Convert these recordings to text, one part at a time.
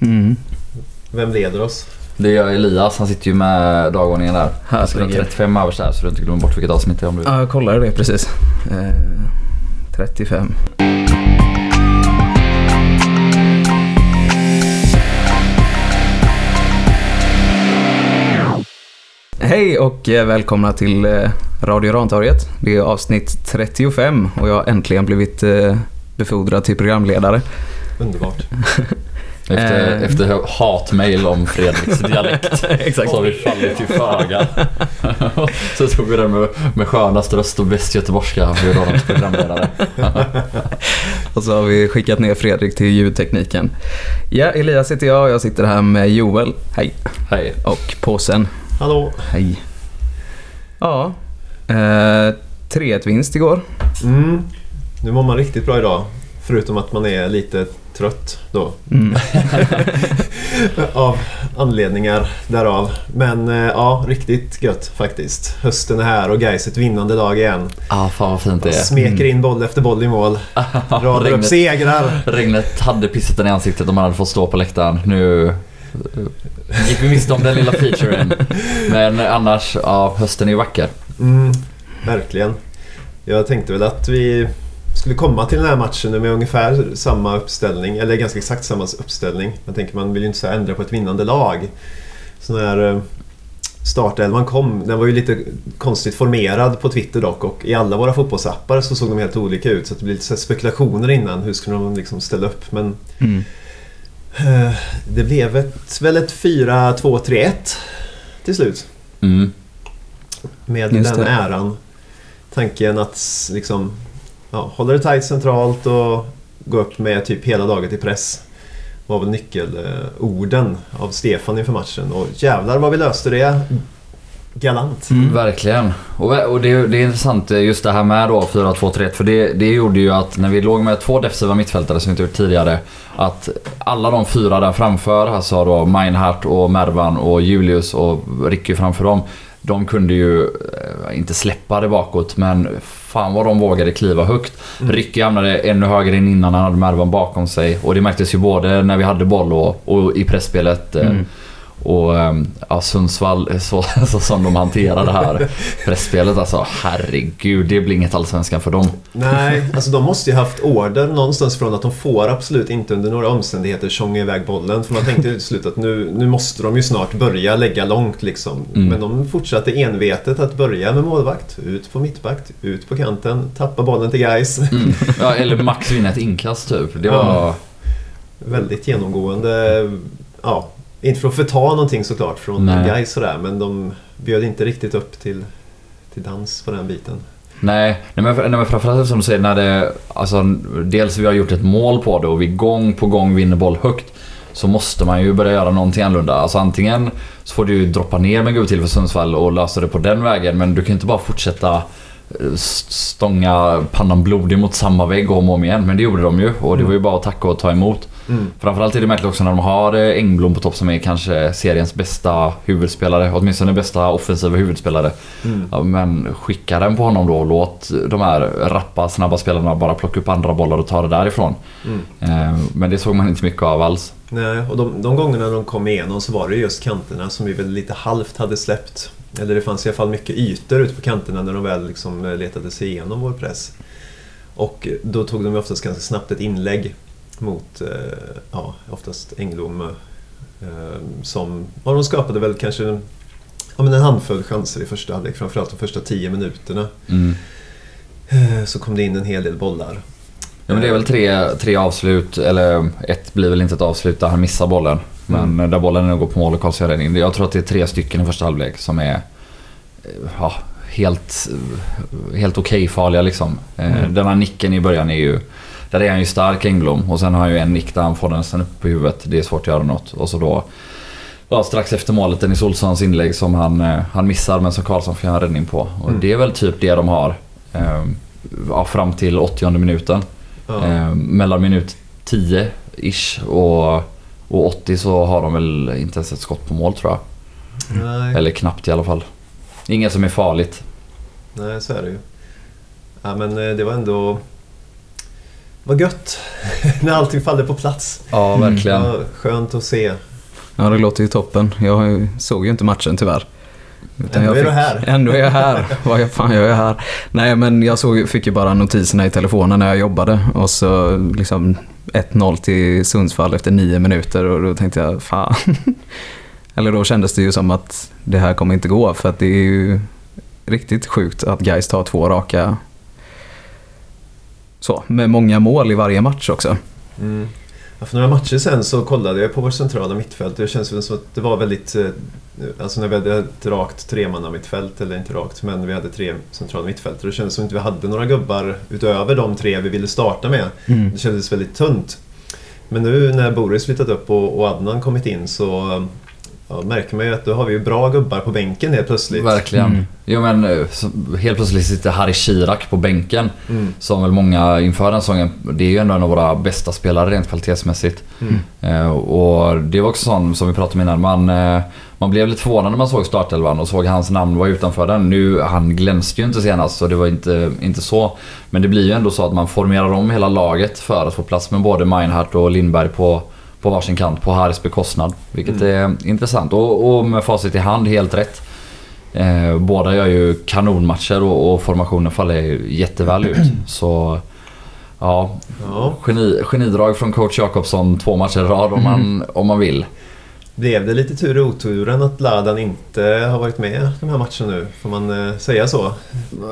Mm. Vem leder oss? Det gör Elias, han sitter ju med dagordningen där. Här Jag ska ha ligger- 35 överst där så du inte glömmer bort vilket avsnitt det är om du. Ja, jag kollade det precis. Eh, 35. Hej och eh, välkomna till eh, Radio Rantorget. Det är avsnitt 35 och jag har äntligen blivit eh, befordrad till programledare. Underbart. Efter, Eh. efter hatmail om Fredriks dialekt Exakt. så har vi fallit till föga. så tog vi den med, med skönast röst och bäst göteborgska honom till programledare. Och så har vi skickat ner Fredrik till ljudtekniken. Ja, Elias heter jag och jag sitter här med Joel. Hej. Hej. Och påsen. Hallå. Hej. Ja. Eh, 3-1 vinst igår. Mm. Nu mår man riktigt bra idag. Förutom att man är lite trött då. Mm. Av anledningar därav. Men eh, ja, riktigt gött faktiskt. Hösten är här och Gais ett vinnande lag igen. Ah, fan vad fint det är. Smeker in boll efter boll i mål. Radar upp segrar. regnet hade pissat den i ansiktet om man hade fått stå på läktaren. Nu eh, gick vi miste om den lilla featuren. Men annars, ja, hösten är vacker. Mm, verkligen. Jag tänkte väl att vi skulle komma till den här matchen med ungefär samma uppställning, eller ganska exakt samma uppställning. Jag tänker man vill ju inte så ändra på ett vinnande lag. Så när eh, startelvan kom, den var ju lite konstigt formerad på Twitter dock och i alla våra fotbollsappar så såg de helt olika ut så det blev lite spekulationer innan. Hur skulle de liksom ställa upp? Men Mm. eh, det blev ett, väl ett 4-2-3-1 till slut. Mm. Med Just den det. äran. Tanken att liksom ja, hålla det tight centralt och gå upp med typ hela laget i press. Var väl nyckelorden av Stefan inför matchen. Och jävlar vad vi löste det. Galant. Mm. Verkligen. Och, och det, det är intressant eh, just det här med då 4-2-3-1 för det, det gjorde ju att när vi låg med två defensiva mittfältare som vi inte gjort tidigare att alla de fyra där framför, alltså då Meinhardt och Mervan och Julius och Ricky framför dem de kunde ju eh, inte släppa det bakåt men fan vad de vågade kliva högt. Mm. Ricky hamnade ännu högre in innan han hade Mervan bakom sig och det märktes ju både när vi hade boll och, och i pressspelet eh, Mm. Och ehm, ja, Sundsvall, så, så som de hanterar det här pressspelet alltså. Herregud, det blir inget allsvenskan för dem. Nej, alltså de måste ju haft order någonstans från att de får absolut inte under några omständigheter tjonga iväg bollen. För man tänkte till slut att nu, nu måste de ju snart börja lägga långt liksom. Mm. Men de fortsatte envetet att börja med målvakt, ut på mittback, ut på kanten, tappa bollen till guys. Mm. Ja, eller max vinna ett inkast typ. Det var... Ja. Väldigt genomgående. Ja, inte för att förta någonting såklart från Nej. guys sådär, men de bjöd inte riktigt upp till, till dans på den biten. Nej, nej men, nej, men framförallt som du säger när det... Alltså, dels vi har gjort ett mål på det och vi gång på gång vinner boll högt. Så måste man ju börja göra någonting annorlunda. Alltså antingen så får du ju droppa ner med Gud till för Sundsvall och lösa det på den vägen. Men du kan inte bara fortsätta stånga pannan blodig mot samma vägg om och om igen. Men det gjorde de ju och det var ju bara att tacka och ta emot. Mm. Framförallt är det märkligt också när de har eh, Engblom på topp som är kanske seriens bästa huvudspelare. Åtminstone bästa offensiva huvudspelare. Mm. Men skicka den på honom då och låt de här rappa, snabba spelarna bara plocka upp andra bollar och ta det därifrån. Mm. Eh, Men det såg man inte mycket av alls. Nej, och de, de gångerna de kom igenom så var det just kanterna som vi väl lite halvt hade släppt. Eller det fanns i alla fall mycket ytor ute på kanterna när de väl liksom eh, letade sig igenom vår press. Och då tog de oftast ganska snabbt ett inlägg mot, eh, ja, oftast Engblom. eh, Som, ja, de skapade väl kanske ja, men en handfull chanser i första halvlek, framförallt de första tio minuterna. Mm. Så kom det in en hel del bollar. Ja, men det är väl tre, tre avslut, eller ett blir väl inte ett avslut där han missar bollen. Men Mm. där bollen nu går på mål och Karlsson gör räddning. Jag tror att det är tre stycken i första halvlek som är eh, ja, helt, helt okej farliga liksom. Eh, Mm. Den här nicken i början är ju... Där är han ju stark Engblom och sen har han ju en nick där han får den nästan upp på huvudet. Det är svårt att göra något. Och så då... Ja, strax efter målet, Dennis Olssons inlägg som han, eh, han missar men som Karlsson får göra en räddning på. Och Mm. det är väl typ det de har. Eh, ja, fram till 80 minuten. Ja. Eh, mellan minut 10-ish och, och 80 så har de väl inte ens ett skott på mål tror jag. Nej. Eller knappt i alla fall. Inget som är farligt. Nej, så är det ju. Ja, men eh, det var ändå... vad gött när allting faller på plats. Ja, verkligen. Ja, skönt att se. Ja, det låter ju toppen. Jag såg ju inte matchen tyvärr. Utan Ändå jag är du här. Ändå är jag här. Vad jag fan gör jag här? Nej, men jag såg, fick ju bara notiserna i telefonen när jag jobbade och så liksom 1-0 till Sundsvall efter nio minuter och då tänkte jag fan. Eller då kändes det ju som att det här kommer inte gå för att det är ju riktigt sjukt att Gais tar två raka så, med många mål i varje match också. Mm. För några matcher sen så kollade jag på vårt centrala mittfält och det känns som att det var väldigt... eh, Alltså när vi hade ett rakt tremanna-mittfält, eller inte rakt, men vi hade tre centrala mittfält. Och det kändes som att vi inte hade några gubbar utöver de tre vi ville starta med. Det kändes väldigt tunt. Men nu när Boris flyttat upp och, och Adnan kommit in så ja, märker man ju att då har vi ju bra gubbar på bänken helt plötsligt. Verkligen. Mm. Jo men eh, helt plötsligt sitter Harry Shirak på bänken. Mm. Som väl många inför den säsongen, det är ju ändå en av våra bästa spelare rent kvalitetsmässigt. Mm. Eh, och det var också sånt som vi pratade om innan. Man, eh, man blev lite förvånad när man såg startelvan och såg hans namn vara utanför den. Nu, han glänste ju inte senast så det var inte, inte så. Men det blir ju ändå så att man formerar om hela laget för att få plats med både Meinhardt och Lindberg på, på varsin kant på Harrys bekostnad. Vilket är intressant och, och med facit i hand helt rätt. Eh, båda gör ju kanonmatcher och, och formationen faller jätteväl ut. Så ja, Ja. geni, genidrag från coach Jakobsson två matcher i rad om man, om man vill. Blev det lite tur i oturen att Ladan inte har varit med de här matcherna nu? Får man eh, säga så?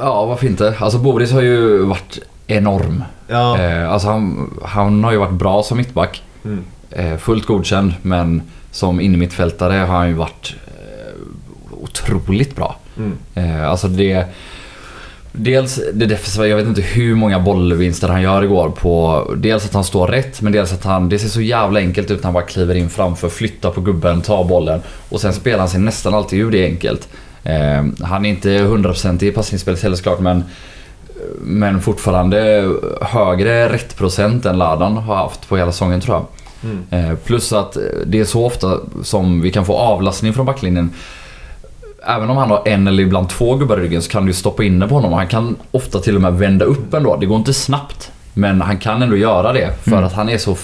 Ja, varför inte? Alltså Boris har ju varit enorm. Ja. Eh, alltså han, han har ju varit bra som mittback. Mm. Eh, fullt godkänd men som innermittfältare har han ju varit eh, otroligt bra. Mm. Eh, alltså det... Dels det defensiva, jag vet inte hur många bollvinster han gör igår på... Dels att han står rätt, men dels att han... Det ser så jävla enkelt ut när han bara kliver in framför, flyttar på gubben, tar bollen. Och sen spelar han sig nästan alltid ur det enkelt. Eh, han är inte 100% i passningsspelet heller såklart, men... Men fortfarande högre rättprocent än Ladan har haft på hela säsongen tror jag. Mm. Eh, plus att det är så ofta som vi kan få avlastning från backlinjen. Även om han har en eller ibland två gubbar i ryggen så kan du stoppa in det på honom. Han kan ofta till och med vända upp ändå. Det går inte snabbt. Men han kan ändå göra det för Mm. att han är så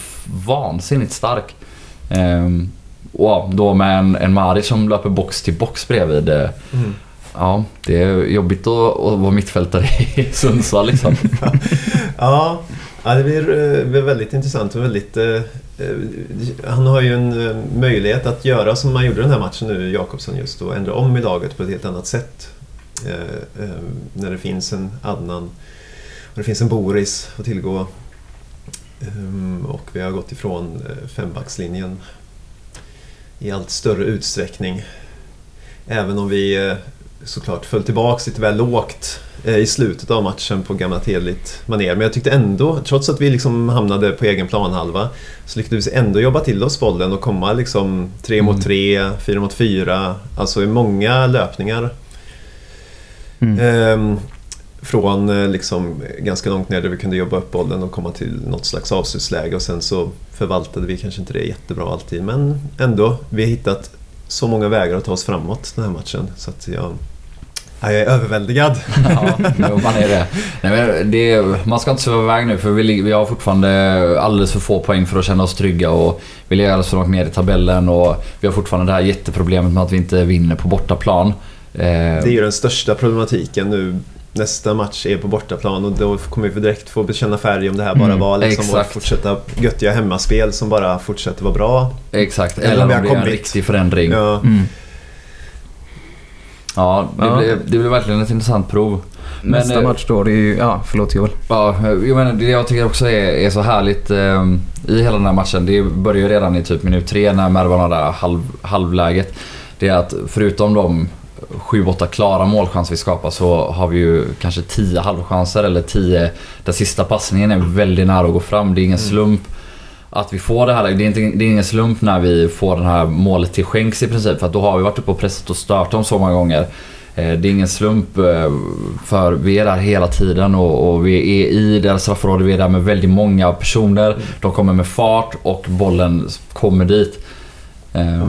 vansinnigt stark. Ehm, och då med en, en Mari som löper box till box bredvid. eh, Mm. Ja, det är jobbigt att, att vara mittfältare i Sundsvall liksom. Ja, ja det eh, blir väldigt intressant och väldigt... Eh, han har ju en eh, möjlighet att göra som man gjorde den här matchen nu, Jakobsson just, och ändra om i laget på ett helt annat sätt. Eh, eh, När det finns en Adnan och det finns en Boris att tillgå. Ehm, Och vi har gått ifrån eh, fembackslinjen i allt större utsträckning. Även om vi eh, såklart föll tillbaks lite väl lågt eh, i slutet av matchen på gammalt hederligt manér. Men jag tyckte ändå, trots att vi liksom hamnade på egen planhalva, så lyckades vi ändå jobba till oss bollen och komma liksom tre mot Mm. tre, fyra mot fyra, alltså i många löpningar. Mm. Ehm, från eh, liksom ganska långt ner där vi kunde jobba upp bollen och komma till något slags avslutsläge och sen så förvaltade vi kanske inte det jättebra alltid men ändå, vi har hittat så många vägar att ta oss framåt den här matchen så att jag, ja, jag är överväldigad. Ja, jo, man är det. Nej, det. Man ska inte sväva iväg nu för vi, vi har fortfarande alldeles för få poäng för att känna oss trygga och vi ligger alldeles för långt ner i tabellen och vi har fortfarande det här jätteproblemet med att vi inte vinner på bortaplan. Eh, Det är ju den största problematiken nu. Nästa match är på bortaplan och då kommer vi direkt få bekänna färg om det här bara Mm, var liksom exakt. fortsätta göttiga hemmaspel som bara fortsätter vara bra. Exakt, Eller eller om om det är en riktig förändring. Ja, Ja, Mm. det, Ja. Blir, det blir verkligen ett intressant prov. Men, Nästa eh, match då, det är ju... Ja, förlåt Joel. Ja, jag menar, det jag tycker också är, är så härligt eh, i hela den här matchen. Det börjar ju redan i typ minut tre när Mervan har det här halv, halvläget. Det är att förutom de 7-8 klara målchanser vi skapar så har vi ju kanske 10 halvchanser eller 10 där sista passningen är väldigt nära att gå fram. Det är ingen slump att vi får det här. Det är, inte, det är ingen slump när vi får det här målet till skänks i princip. För då har vi varit uppe och pressat och stört dem så många gånger. Eh, Det är ingen slump eh, för vi är där hela tiden och, och vi är i deras straffområde. Vi är där med väldigt många personer. De kommer med fart och bollen kommer dit. Eh,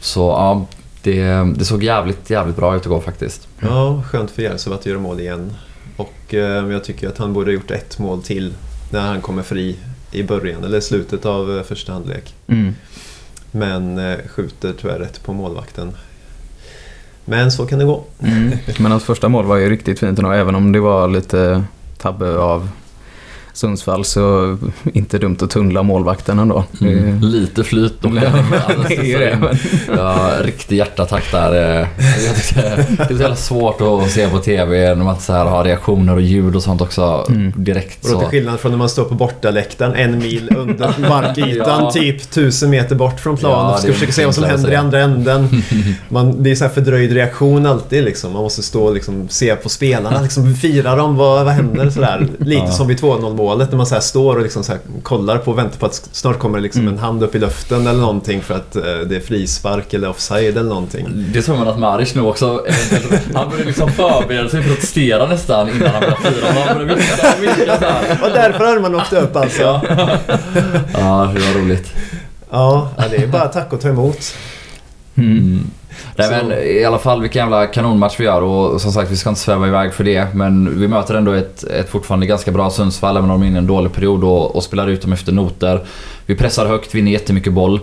Så ja, det, det såg jävligt, jävligt bra ut igår faktiskt. ja skönt för Järvsö att göra mål igen. Och eh, jag tycker att han borde ha gjort ett mål till när han kommer fri i början eller slutet av eh, första halvlek. Mm. Men eh, skjuter tyvärr rätt på målvakten. Men så kan det gå. Mm. Men hans första mål var ju riktigt fint ändå, även om det var lite tabbe av Sundsvall så inte dumt att tunnla målvakten ändå. Mm. Lite flyt det, men- Ja, riktig hjärtattack där. eh. Jag tyckte, det är så jävla svårt att se på TV när man så här har reaktioner och ljud och sånt också Mm. direkt. Och då till Så. skillnad från när man står på bortaläktaren en mil under markytan, Ja. typ tusen meter bort från planen Ja, och ska försöka se vad som händer i andra änden. Man, det är så här fördröjd reaktion alltid liksom. Man måste stå och liksom se på spelarna, liksom fira dem, vad, vad händer sådär. Lite Ja. som vid 2-0 målet när man så står och liksom så kollar på och väntar på att snart kommer det liksom Mm. en hand upp i luften eller någonting för att eh, det är frispark eller offside eller någonting. Det tror man att Maric nu också, eventuellt- han började liksom förbereda sig för att protestera nästan innan han började fira. Han började vinka och vinka så här. Och därför hade man åkt upp alltså. Ja. ja, det var roligt. Ja, ja, det är bara tack och ta emot. Mm. Nej Så- men i alla fall vilken jävla kanonmatch vi gör och som sagt vi ska inte sväva iväg för det. Men vi möter ändå ett, ett fortfarande ganska bra Sundsvall även om de är inne i en dålig period och, och spelar ut dem efter noter. Vi pressar högt, vinner jättemycket boll.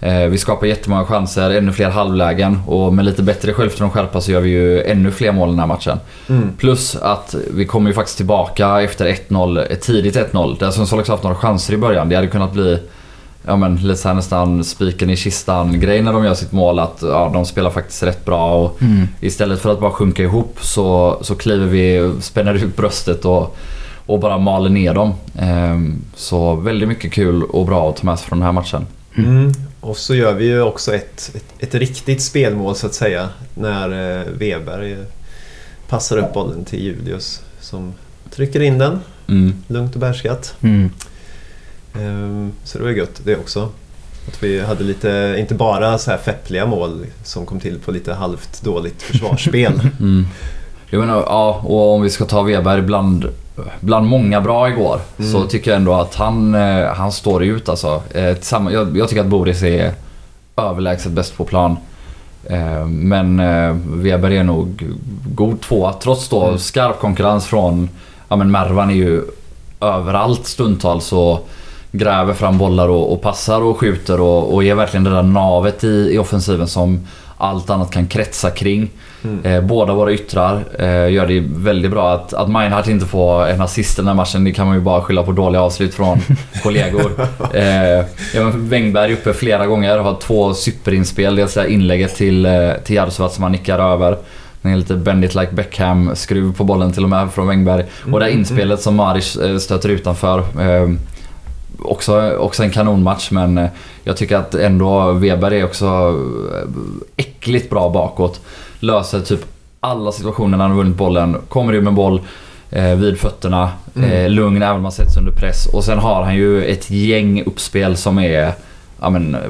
Eh, vi skapar jättemånga chanser, ännu fler halvlägen och med lite bättre självförtroende och skärpa så gör vi ju ännu fler mål den här matchen. Mm. Plus att vi kommer ju faktiskt tillbaka efter 1-0, ett tidigt 1-0. Där Sundsvall också haft några chanser i början. Det hade kunnat bli ja, men, lite nästan spiken i kistan grej när de gör sitt mål. Att ja, de spelar faktiskt rätt bra och Mm. istället för att bara sjunka ihop så, så kliver vi, spänner ut bröstet och, och bara maler ner dem. Ehm, så väldigt mycket kul och bra att ta med sig från den här matchen. Mm. Och så gör vi ju också ett, ett, ett riktigt spelmål så att säga när eh, Weberg eh, passar upp bollen till Julius som trycker in den Mm. lugnt och behärskat. Mm. Ehm, Så det var gött det också. Att vi hade lite, inte bara så här feppliga mål som kom till på lite halvt dåligt försvarsspel. Mm. Jag menar, ja, och om vi ska ta Weber bland, bland många bra igår Mm. så tycker jag ändå att han, eh, han står ut alltså. Eh, jag, jag tycker att Boris är överlägset bäst på plan. Eh, Men eh, Weber är nog god tvåa trots då Mm. skarp konkurrens från Ja men Mervan är ju överallt stundtals och gräver fram bollar och, och passar och skjuter och, och är verkligen det där navet i, i offensiven som allt annat kan kretsa kring. Mm. Eh, båda våra yttrar eh, gör det väldigt bra. Att, att Meinhardt inte får en assist den här matchen, det kan man ju bara skylla på dåliga avslut från kollegor. Eh, ja, Wängberg uppe flera gånger, har två superinspel. Dels det här inlägget till, eh, till Jarsuvat som han nickar över. Med lite bend it like Beckham-skruv på bollen till och med från Wängberg. Och det här Mm, inspelet som Maric eh, stöter utanför. Eh, också, också en kanonmatch men eh, jag tycker att ändå Weber är också eh, äckligt bra bakåt. Löser typ alla situationer när han har vunnit bollen. Kommer ut med boll eh, vid fötterna. Mm. Eh, lugn även om man sätts under press. Och sen har han ju ett gäng uppspel som är ja, men, eh,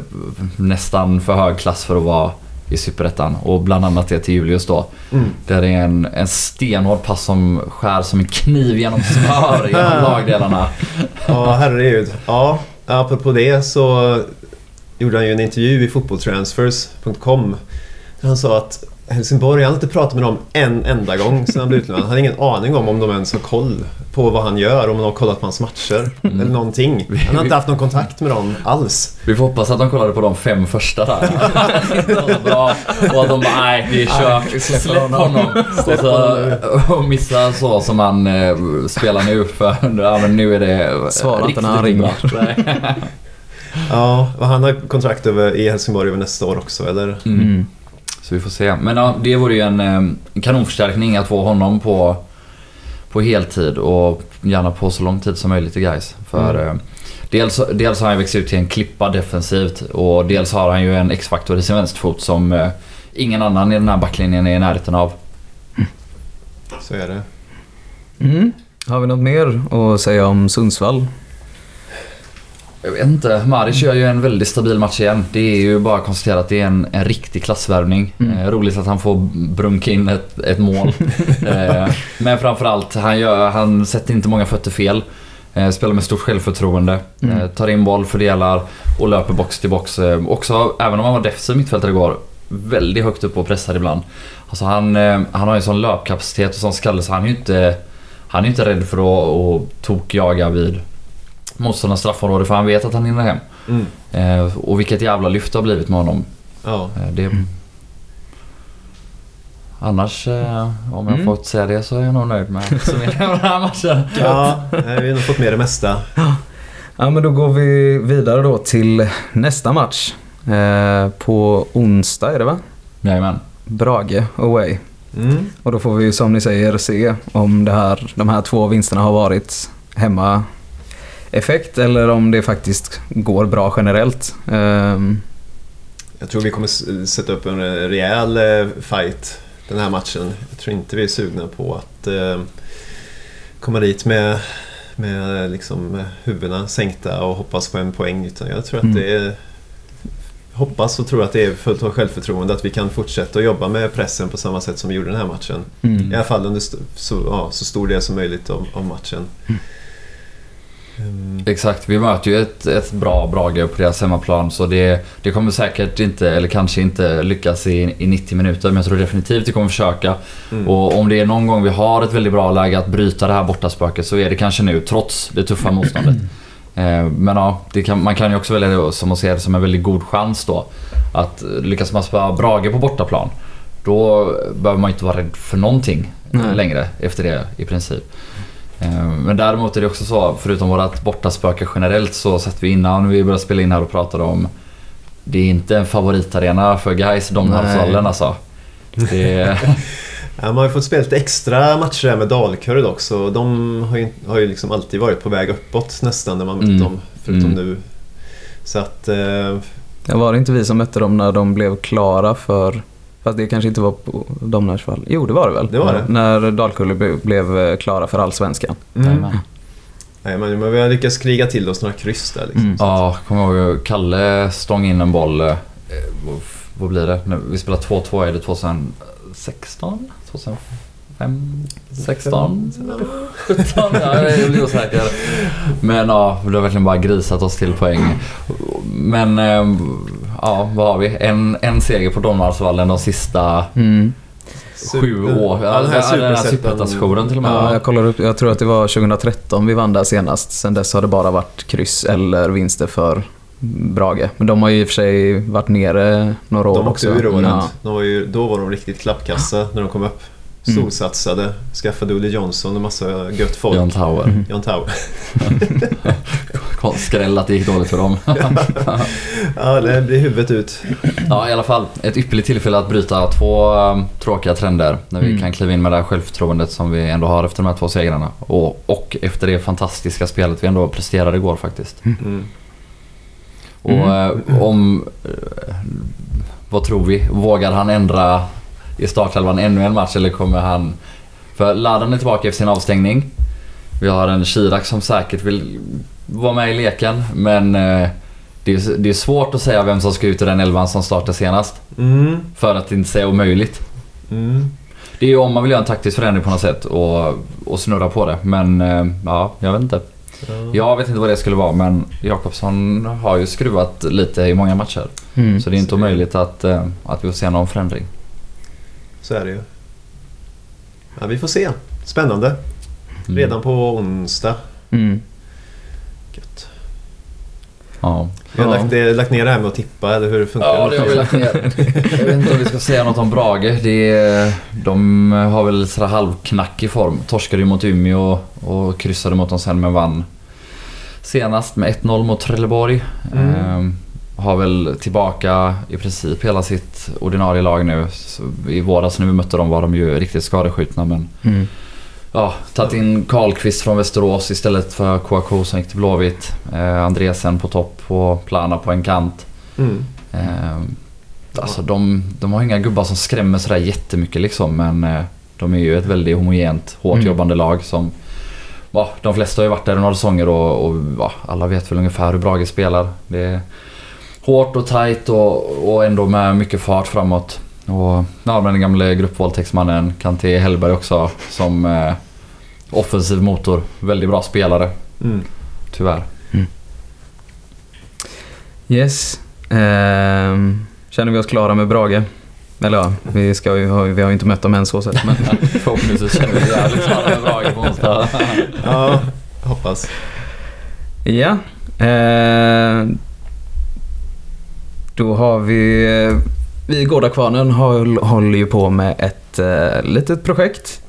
nästan för hög klass för att vara i Superettan. Och bland annat det till Julius då. Mm. Där det är en, en stenhård pass som skär som en kniv genom smör genom lagdelarna. Ja, herregud. Ja, apropå det så gjorde han ju en intervju i fotbolltransfers.com där han sa att Helsingborg, han har inte pratat med dem en enda gång sedan han blev utlånad. Han har ingen aning om om de ens har koll på vad han gör, om de har kollat på hans matcher Mm. eller någonting. Han har inte haft någon kontakt med dem alls. Vi får hoppas att de kollade på de fem första där. Bra. Och att de bara, nej det är kört. Släpp Släpp honom." honom. Och, så, och missa så som han eh, spelar nu. För ja, men nu är det Svara inte när han riktigt ringer. Ja, och han har kontrakt över, i Helsingborg över nästa år också, eller? Mm. Mm. Så vi får se. Men ja, det vore ju en, eh, en kanonförstärkning att få honom på, på heltid och gärna på så lång tid som möjligt i guys. För Mm. eh, dels, dels har han växt ut till en klippa defensivt och dels har han ju en X-faktor i sin vänsterfot som eh, ingen annan i den här backlinjen är i närheten av. Så är det. Mm. Har vi något mer att säga om Sundsvall? Jag vet inte. Maric gör ju en väldigt stabil match igen. Det är ju bara att konstatera att det är en, en riktig klassvärvning. Mm. Eh, roligt att han får brunka in ett, ett mål. eh, men framförallt, han, gör, han sätter inte många fötter fel. Eh, spelar med stort självförtroende. Mm. Eh, tar in boll, fördelar och löper box till box. Eh, också, även om han var defensiv mittfältare igår, väldigt högt upp och pressar ibland. Alltså han, eh, han har ju sån löpkapacitet och sån skalle så han är ju inte, han är inte rädd för att, att tokjaga vid motståndarens straffområde för han vet att han hinner hem. Mm. Eh, och vilket jävla lyft det har blivit med honom. Ja. Eh, det... Annars, eh, om jag Mm. fått säga det så är jag nog nöjd med summeringen av den här matchen. ja, vi har nog fått med det mesta. Ja, men då går vi vidare då till nästa match. Eh, på onsdag är det va? Jajamän. Brage away. Mm. Och då får vi som ni säger se om det här, de här två vinsterna har varit hemma effekt eller om det faktiskt går bra generellt. Ehm, Jag tror vi kommer sätta upp en rejäl eh, fight den här matchen. Jag tror inte vi är sugna på att eh, komma dit med, med liksom eh, huvudena sänkta och hoppas på en poäng. Utan jag tror att Mm. det är hoppas och tror att det är fullt av självförtroende att vi kan fortsätta att jobba med pressen på samma sätt som vi gjorde den här matchen. mm. I alla fall under så, ja, så stor del som möjligt av, av matchen. Mm. Exakt, vi möter ju ett, ett bra Brage på deras hemmaplan så det, det kommer säkert inte, eller kanske inte lyckas i, i 90 minuter men jag tror definitivt vi kommer försöka. Mm. Och om det är någon gång vi har ett väldigt bra läge att bryta det här bortaspöket så är det kanske nu trots det tuffa motståndet. Eh, Men ja, kan, man kan ju också välja det som att se det som en väldigt god chans då. Att lyckas man spela Brage på bortaplan då behöver man inte vara rädd för någonting Nej. längre efter det i princip. Eh, Men däremot är det också så, förutom vårat bortaspöke generellt så satt vi innan vi började spela in här och pratade om det är inte en favoritarena för guys Domnarvsvallen Nej. alltså. Det, Ja, man har ju fått spela lite extra matcher här med Dalkurd också. De har ju, har ju liksom alltid varit på väg uppåt nästan när man mött Mm. dem. Förutom Mm. nu. Så att... Eh, Ja, var det inte vi som mötte dem när de blev klara för... Fast det kanske inte var på Domnarsvall. Jo, det var det väl? Det var det. När Dalkulle be- blev eh, klara för Allsvenskan. mm. Nej, men, men vi har lyckats kriga till oss några kryss där liksom. Mm. Ja, kommer ihåg Kalle stång in en boll. eh, vad- Vad blir det? Nu, Vi spelade 2-2, är det 2016? 2005? 16? 17? Ja, jag blir osäker. Men ja, det har verkligen bara grisat oss till poäng. Men eh, ja, vad har vi? En, en seger på Domnarsvallen de sista Mm. sju år. Ja, den här superettan-sessionen till och med. Ja, jag kollar upp. Jag tror att det var 2013 vi vann där senast. Sen dess har det bara varit kryss eller vinster för Brage. Men de har ju i och för sig varit nere några år De också. åkte ur året. Ja. De var ju, då var de riktigt klappkassa när de kom upp. Mm. Storsatsade. Skaffade Olle Johnson och massa gött folk. John Tower. Mm. John Tower. Skräll att det gick dåligt för dem. ja, det blir huvudet ut. Ja, i alla fall. Ett ypperligt tillfälle att bryta två um, tråkiga trender. När vi Mm. kan kliva in med det här självförtroendet som vi ändå har efter de här två segrarna. Och, och efter det fantastiska spelet vi ändå presterade igår faktiskt. Mm. Och eh, om... eh, vad tror vi? Vågar han ändra i startelvan ännu en match eller kommer han... För Ladan är tillbaka efter sin avstängning. Vi har en Chirac som säkert vill vara med i leken men eh, det är, det är svårt att säga vem som ska ut i den elvan som startade senast. Mm. För att inte säga omöjligt. Mm. Det är ju om man vill göra en taktisk förändring på något sätt och, och snurra på det. Men eh, ja, jag vet inte. Ja. Jag vet inte vad det skulle vara men Jakobsson har ju skruvat lite i många matcher. Mm. Så det är inte omöjligt att, eh, att vi får se någon förändring. Så är det ju. Ja, vi får se. Spännande. Mm. Redan på onsdag. Mm. Gött. Ja. Vi har Ja. lagt, det, lagt ner det här med att tippa, eller hur funkar Ja, det har vi lagt ner. Jag vet inte om vi ska säga något om Brage. Det är, de har väl sådär halvknackig form. Torskade ju mot Umeå och kryssade mot dem sen men vann senast med 1-0 mot Trelleborg. Mm. Ehm, har väl tillbaka i princip hela sitt ordinarie lag nu. Så I våras när vi mötte dem var de ju riktigt skadeskjutna men Mm. Ja, tagit in Karlqvist från Västerås istället för Kouakou som gick till Blåvitt. Eh, Andresen på topp och Plana på en kant. Mm. Eh, alltså de, de har inga gubbar som skrämmer sådär jättemycket liksom men eh, de är ju ett väldigt homogent, hårt Mm. jobbande lag som... Ja, de flesta har ju varit där några säsonger och, och ja, alla vet väl ungefär hur Brage spelar. Det hårt och tight och, och ändå med mycket fart framåt. Och ja, den gamle gruppvåldtäktsmannen Kanté Hellberg också som eh, offensiv motor. Väldigt bra spelare, Mm. tyvärr. Yes. Ehm, känner vi oss klara med Brage? Eller ja, vi, ska ju, vi har ju inte mött dem än så sett. Men Förhoppningsvis känner vi jävligt klara med Brage på onsdag. Ja, hoppas. Ja. Eh, då har vi... Eh, vi i Gårdakvarnen håller ju på med ett eh, litet projekt.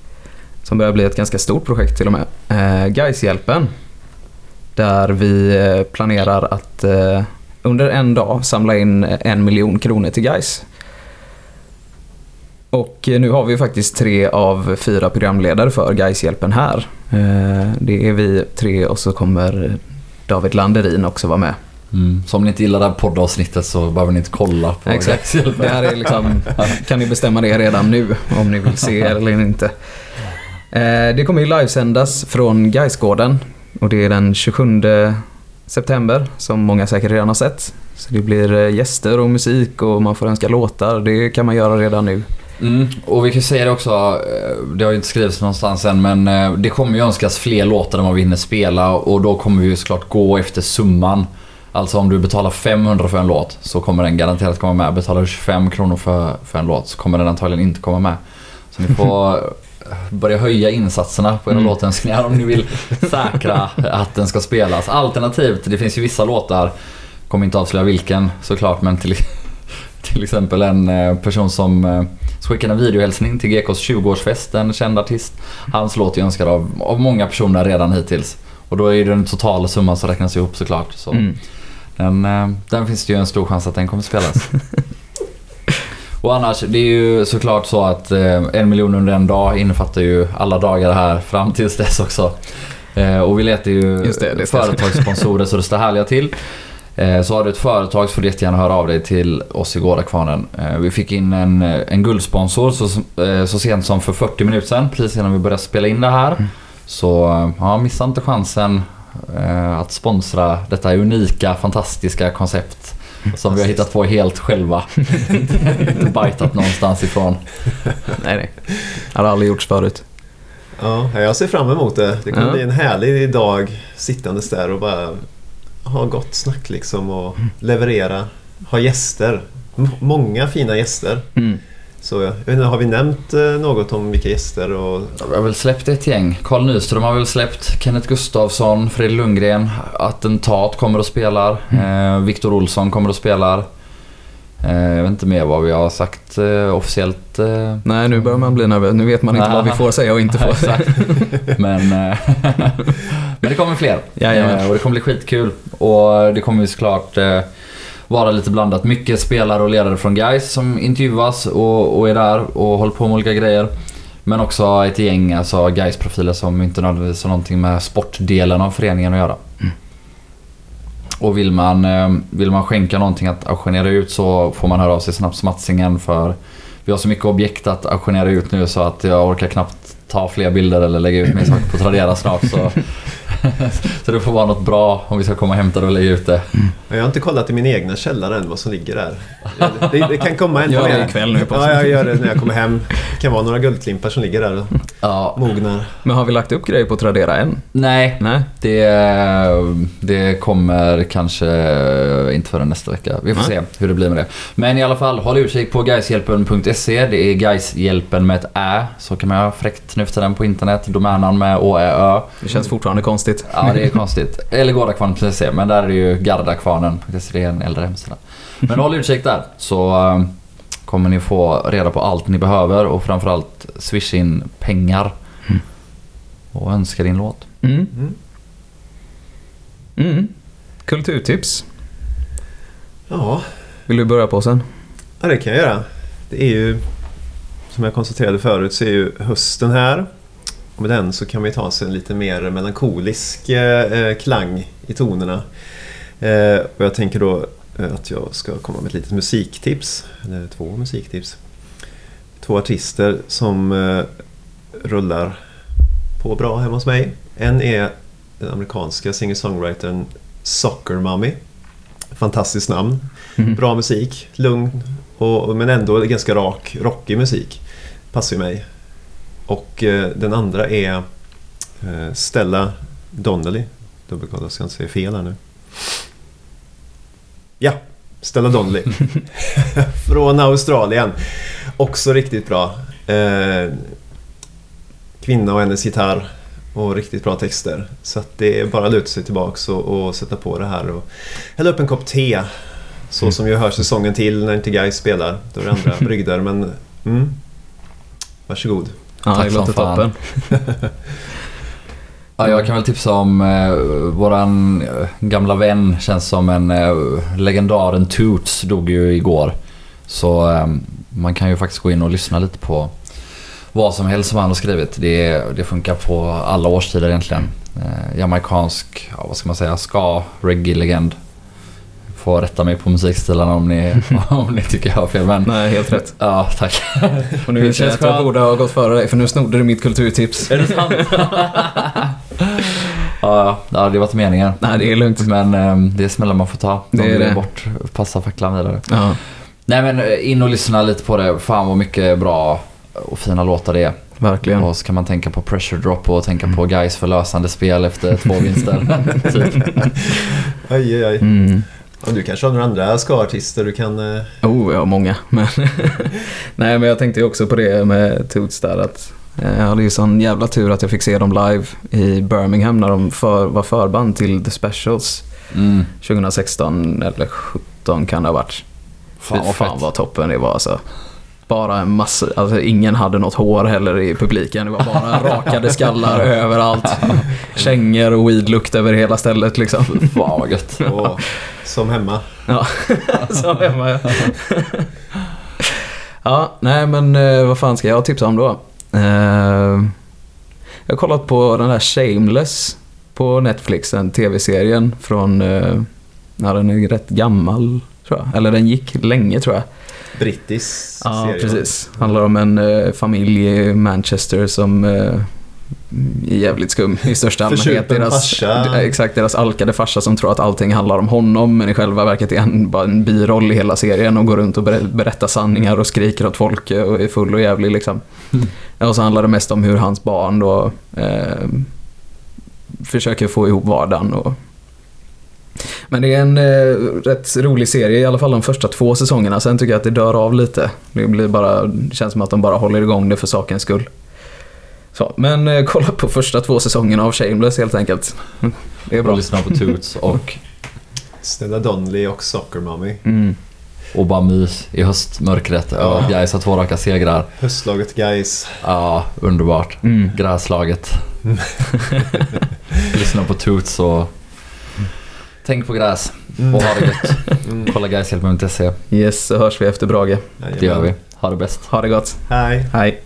Som börjar bli ett ganska stort projekt till och med. Eh, Gaishjälpen. Där vi eh, planerar att eh, under en dag samla in en miljon kronor till Gais. Och eh, nu har vi faktiskt tre av fyra programledare för Gaishjälpen här. Eh, Det är vi tre och så kommer David Landerin också vara med. Mm. Så om ni inte gillar det här poddavsnittet så behöver ni inte kolla på Exakt. Det här är liksom, kan ni bestämma det redan nu om ni vill se eller inte. Eh, Det kommer ju livesändas från Gaisgården och det är den 27 september som många säkert redan har sett. Så det blir eh, gäster och musik och man får önska låtar. Det kan man göra redan nu. Mm. Och vi kan säga det också, eh, det har ju inte skrivits någonstans än men det kommer ju önskas fler låtar än vad vi hinner spela och då kommer vi ju såklart gå efter summan. Alltså om du betalar 500 för en låt så kommer den garanterat komma med. Betalar du 25 kronor för, för en låt så kommer den antagligen inte komma med. Så ni får börja höja insatserna på era Mm. låtönskningar om ni vill säkra att den ska spelas. Alternativt, det finns ju vissa låtar, kommer inte avslöja vilken såklart, men till, till exempel en eh, person som eh, skickade en videohälsning till GKs 20-årsfest, en känd artist. Hans låt är önskad av, av många personer redan hittills. Och då är det den totala summan som räknas ihop såklart. Så Mm. Den, eh, den finns det ju en stor chans att den kommer spelas. Och annars, det är ju såklart så att eh, en miljon under en dag innefattar ju alla dagar här fram tills dess också. Eh, och vi letar ju Just det, det företagssponsorer så det står härliga till. Eh, så har du ett företag så får du jättegärna höra av dig till oss i Gårdakvarnen. Eh, vi fick in en, en guldsponsor så, eh, så sent som för 40 minuter sedan, precis innan vi började spela in det här. Så eh, ja, missa inte chansen att sponsra detta unika, fantastiska koncept. Som vi har hittat på helt själva. inte bajtat någonstans ifrån. Nej, nej. Det har aldrig gjorts förut. Ja, jag ser fram emot det. Det kommer Ja. bli en härlig dag sittandes där och bara ha gott snack liksom och leverera. Ha gäster. M- många fina gäster. Mm. Så jag vet inte, har vi nämnt eh, något om vilka gäster och... Vi har väl släppt ett gäng. Carl Nyström har väl släppt. Kenneth Gustafsson, Fredrik Lundgren. Attentat kommer och spelar. Eh, Viktor Olsson kommer och spelar. Eh, jag vet inte mer vad vi har sagt eh, officiellt. Nej, nu börjar man bli nervös. Nu vet man inte vad vi får säga och inte får säga. Men, men det kommer fler. Jajamän. Och det kommer bli skitkul. Och det kommer ju såklart vara lite blandat. Mycket spelare och ledare från Guys som intervjuas och, och är där och håller på med olika grejer. Men också ett gäng alltså guys profiler som inte nödvändigtvis har någonting med sportdelen av föreningen att göra. Mm. Och vill man, eh, vill man skänka någonting att auktionera ut så får man höra av sig snabbt smatsingen för vi har så mycket objekt att auktionera ut nu så att jag orkar knappt ta fler bilder eller lägga ut min sak på Tradera snart. Så, så det får vara något bra om vi ska komma och hämta det och lägga ut det. Jag har inte kollat i min egna källare än vad som ligger där. Det, det kan komma en Gör det ikväll nu på Ja, jag gör det när jag kommer hem. Det kan vara några guldklimpar som ligger där och Ja, mognar. Men har vi lagt upp grejer på Tradera än? nej, Nej. det, det kommer kanske inte förrän nästa vecka. Vi får Nej. se hur det blir med det. Men i alla fall, håll utkik på gaishjälpen.se. Det är gaishjälpen med ett ä. Så kan man fräckt nu för tiden på internet. Domänen med å, ä, ö. Det känns fortfarande konstigt. Ja, det är konstigt. Eller gårdakvarnen.se, men där är det ju gardakvarnen.se. Det är en äldre hemsida. Men håll utkik där så eh, kommer ni få reda på allt ni behöver och framförallt swisha in pengar. Och önska din låt. Mm. Mm. Mm. Kulturtips. Ja, Vill du börja på sen? Ja, det kan jag göra. Det är ju, som jag konstaterade förut, så är ju hösten här. Och med den så kan man ju ta sig en lite mer melankolisk eh, klang i tonerna. Eh, och jag tänker då eh, att jag ska komma med ett litet musiktips. Eller två musiktips. Två artister som eh, rullar på bra hemma hos mig. En är den amerikanska singer-songwritern Soccer Mommy. Fantastiskt namn. Mm. Bra musik, lugn och, men ändå ganska rak, rockig musik. Passar ju mig. Och eh, den andra är eh, Stella Donnelly. Dubbelkolla, jag ska inte säga fel här nu. Ja, Stella Donnelly. Från Australien. Också riktigt bra. Eh, kvinna och hennes gitarr och riktigt bra texter. Så det är bara att luta sig tillbaks och, och sätta på det här och hälla upp en kopp te. Så Mm. som ju hör säsongen till när inte Guys spelar. Då är det andra brygder men mm. Varsågod. Ja, Tack det som låter toppen. Ja, jag kan väl tipsa om eh, våran eh, gamla vän, känns som en eh, legendaren Toots dog ju igår. Så eh, man kan ju faktiskt gå in och lyssna lite på vad som helst som han har skrivit. Det, det funkar på alla årstider egentligen. Eh, jamaicansk, ja, vad ska man säga, ska, reggae-legend. Får rätta mig på musikstilarna om ni, om ni tycker jag har fel. Men Nej, helt rätt. ja, tack. Och nu Det känns att jag skönt. borde ha gått före dig för nu snodde du mitt kulturtips. Är det sant? ja, det var inte meningen. Nej, det är lugnt. Men eh, det är smällar man får ta. De Det är det. bort, passa facklan vidare. Ja, Nej men eh, in och lyssna lite på det. Fan vad mycket bra och fina låtar det är. verkligen. Och så kan man tänka på pressure drop och tänka på guys förlösande spel efter två vinster. typ. Aj, aj, aj. Mm. Och du kanske har några andra ska-artister du kan... eh, Oh, ja, många. Men Nej, men jag tänkte ju också på det med Toots där att eh, jag hade ju sån jävla tur att jag fick se dem live i Birmingham när de för, var förband till The Specials Mm. 2016 eller 17 kan det ha varit. Fan Fy vad fan vad toppen det var alltså. Bara en massa, alltså ingen hade något hår heller i publiken. Det var bara rakade skallar överallt. Kängor och weedlukt över hela stället liksom. Fan vad gött. och, som hemma. Ja, så hemma ja. Ja, nej men eh, vad fan ska jag tipsa om då? Eh, jag har kollat på den där Shameless på Netflix, den tv-serien från, eh, ja den är rätt gammal tror jag. Eller den gick länge tror jag. Brittisk Ja, serie. precis. Handlar om en eh, familj i Manchester som eh, är jävligt skum i största allmänhet. Deras, farsa. d- exakt, deras alkade farsa som tror att allting handlar om honom men i själva verket är han bara en biroll i hela serien och går runt och ber- berättar sanningar och skriker åt folk eh, och är full och jävlig liksom. Och så handlar det mest om hur hans barn då eh, försöker få ihop vardagen och men det är en eh, rätt rolig serie, i alla fall de första två säsongerna. Sen tycker jag att det dör av lite. Det blir bara, det känns som att de bara håller igång det för sakens skull. Så, men eh, kolla på första två säsongerna av Shameless helt enkelt. Det är Och bra. lyssna på Toots och, Snälla Donnelly och Soccer Mommy. Mm. och bara mys i höstmörkret. Ja. Guys har två raka segrar. Höstlaget Guys. Ja, underbart. Mm. Gräslaget. lyssna på Toots och tänk på gräs. Och ha det gött. Mm. Kolla guyshjälpen.se. Yes, så hörs vi efter Brage. Det gör vi. Ha det bäst. Ha det gott. Hej. Hej.